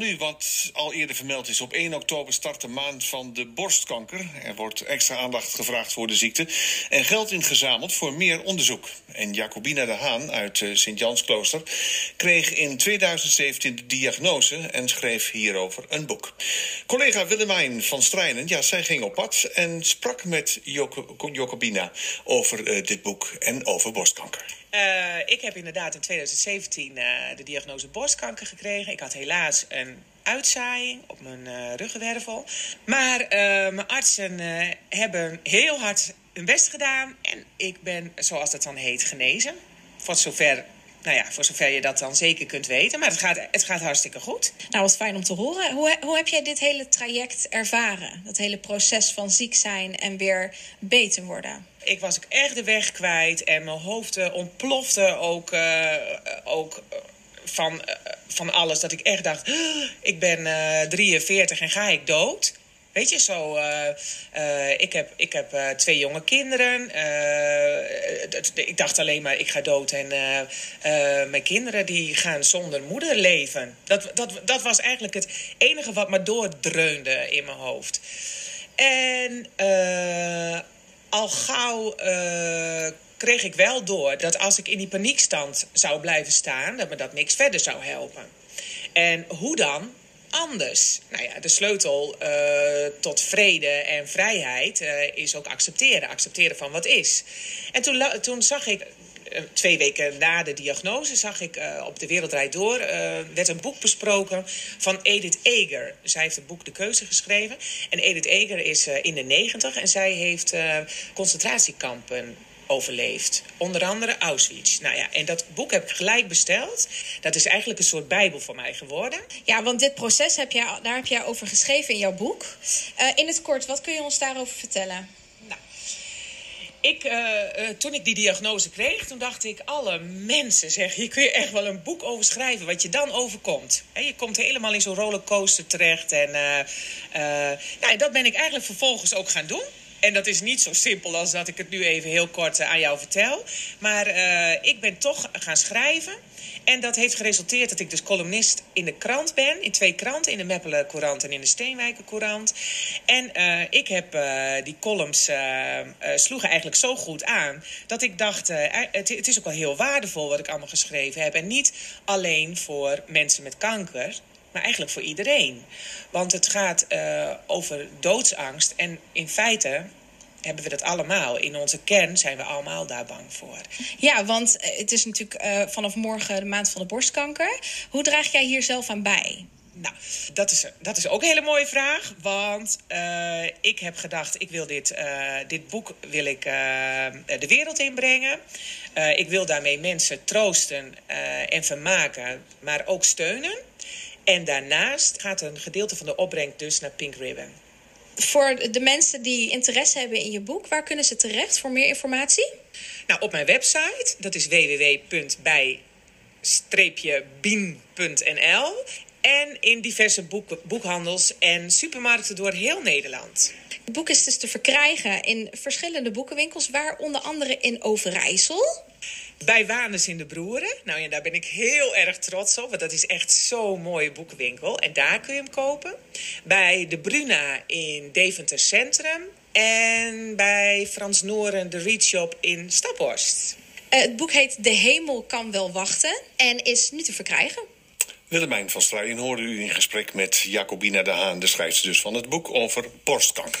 Nu, wat al eerder vermeld is, op 1 oktober start de maand van de borstkanker. Er wordt extra aandacht gevraagd voor de ziekte en geld ingezameld voor meer onderzoek. En Jacobina de Haan uit uh, Sint-Jansklooster kreeg in 2017 de diagnose en schreef hierover een boek. Collega Willemijn van Strijnen, ja, zij ging op pad en sprak met Jacobina over uh, dit boek en over borstkanker. Uh, ik heb inderdaad in 2017 uh, de diagnose borstkanker gekregen. Ik had helaas een uitzaaiing op mijn uh, ruggenwervel. Maar mijn artsen hebben heel hard hun best gedaan. En ik ben, zoals dat dan heet, genezen. Voor zover nou ja, voor zover je dat dan zeker kunt weten. Maar het gaat, het gaat hartstikke goed. Nou, wat fijn om te horen. Hoe, hoe heb jij dit hele traject ervaren? Dat hele proces van ziek zijn en weer beter worden? Ik was ook echt de weg kwijt en mijn hoofd ontplofte ook, uh, ook uh, van alles. Dat ik echt dacht, ik ben 43 en ga ik dood? Weet je, zo. Uh, ik heb, ik heb twee jonge kinderen. ik dacht alleen maar, ik ga dood. En mijn kinderen die gaan zonder moeder leven. Dat, dat, dat was eigenlijk het enige wat me doordreunde in mijn hoofd. En al gauw kreeg ik wel door dat als ik in die paniekstand zou blijven staan, dat me dat niks verder zou helpen. En hoe dan? anders. Nou ja, de sleutel uh, tot vrede en vrijheid uh, is ook accepteren. Accepteren van wat is. En toen, toen zag ik uh, twee weken na de diagnose zag ik op De Wereld Draait Door... Werd een boek besproken van Edith Eger. Zij heeft het boek De Keuze geschreven. En Edith Eger is in de negentig en zij heeft concentratiekampen overleefd. Onder andere Auschwitz. Nou ja, en dat boek heb ik gelijk besteld. Dat is eigenlijk een soort bijbel voor mij geworden. Ja, want dit proces heb jij, daar heb jij over geschreven in jouw boek. Uh, in het kort, wat kun je ons daarover vertellen? Nou, ik, uh, uh, toen ik die diagnose kreeg, toen dacht ik... alle mensen, zeg, hier kun je echt wel een boek over schrijven... wat je dan overkomt. He, je komt helemaal in zo'n rollercoaster terecht. En nou, dat ben ik eigenlijk vervolgens ook gaan doen. En dat is niet zo simpel als dat ik het nu even heel kort aan jou vertel. Maar uh, ik ben toch gaan schrijven. En dat heeft geresulteerd dat ik dus columnist in de krant ben. In twee kranten, in de Meppeler Courant en in de Steenwijker Courant. En uh, ik heb die columns sloegen eigenlijk zo goed aan... dat ik dacht, het, het is ook wel heel waardevol wat ik allemaal geschreven heb. En niet alleen voor mensen met kanker maar eigenlijk voor iedereen. Want het gaat uh, over doodsangst. En in feite hebben we dat allemaal. In onze kern zijn we allemaal daar bang voor. Ja, want het is natuurlijk uh, vanaf morgen de maand van de borstkanker. Hoe draag jij hier zelf aan bij? Nou, dat is, dat is ook een hele mooie vraag. Want uh, ik heb gedacht, ik wil dit, uh, dit boek wil ik, uh, de wereld inbrengen. ik wil daarmee mensen troosten en vermaken, maar ook steunen. En daarnaast gaat een gedeelte van de opbrengst dus naar Pink Ribbon. Voor de mensen die interesse hebben in je boek, waar kunnen ze terecht voor meer informatie? Nou, op mijn website, dat is www.bij-bien.nl. En in diverse boek, boekhandels en supermarkten door heel Nederland. Het boek is dus te verkrijgen in verschillende boekenwinkels, waaronder andere in Overijssel. Bij Wanes in de Broeren. Nou ja, daar ben ik heel erg trots op. Want dat is echt zo'n mooie boekenwinkel. En daar kun je hem kopen. Bij de Bruna in Deventer Centrum. En bij Frans Noren de Read Shop in Staphorst. Uh, het boek heet De Hemel kan wel wachten. En is nu te verkrijgen. Willemijn van Struijen hoorde u in gesprek met Jacobina de Haan, de schrijfster dus van het boek over borstkanker.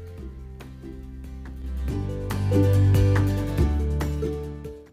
Thank you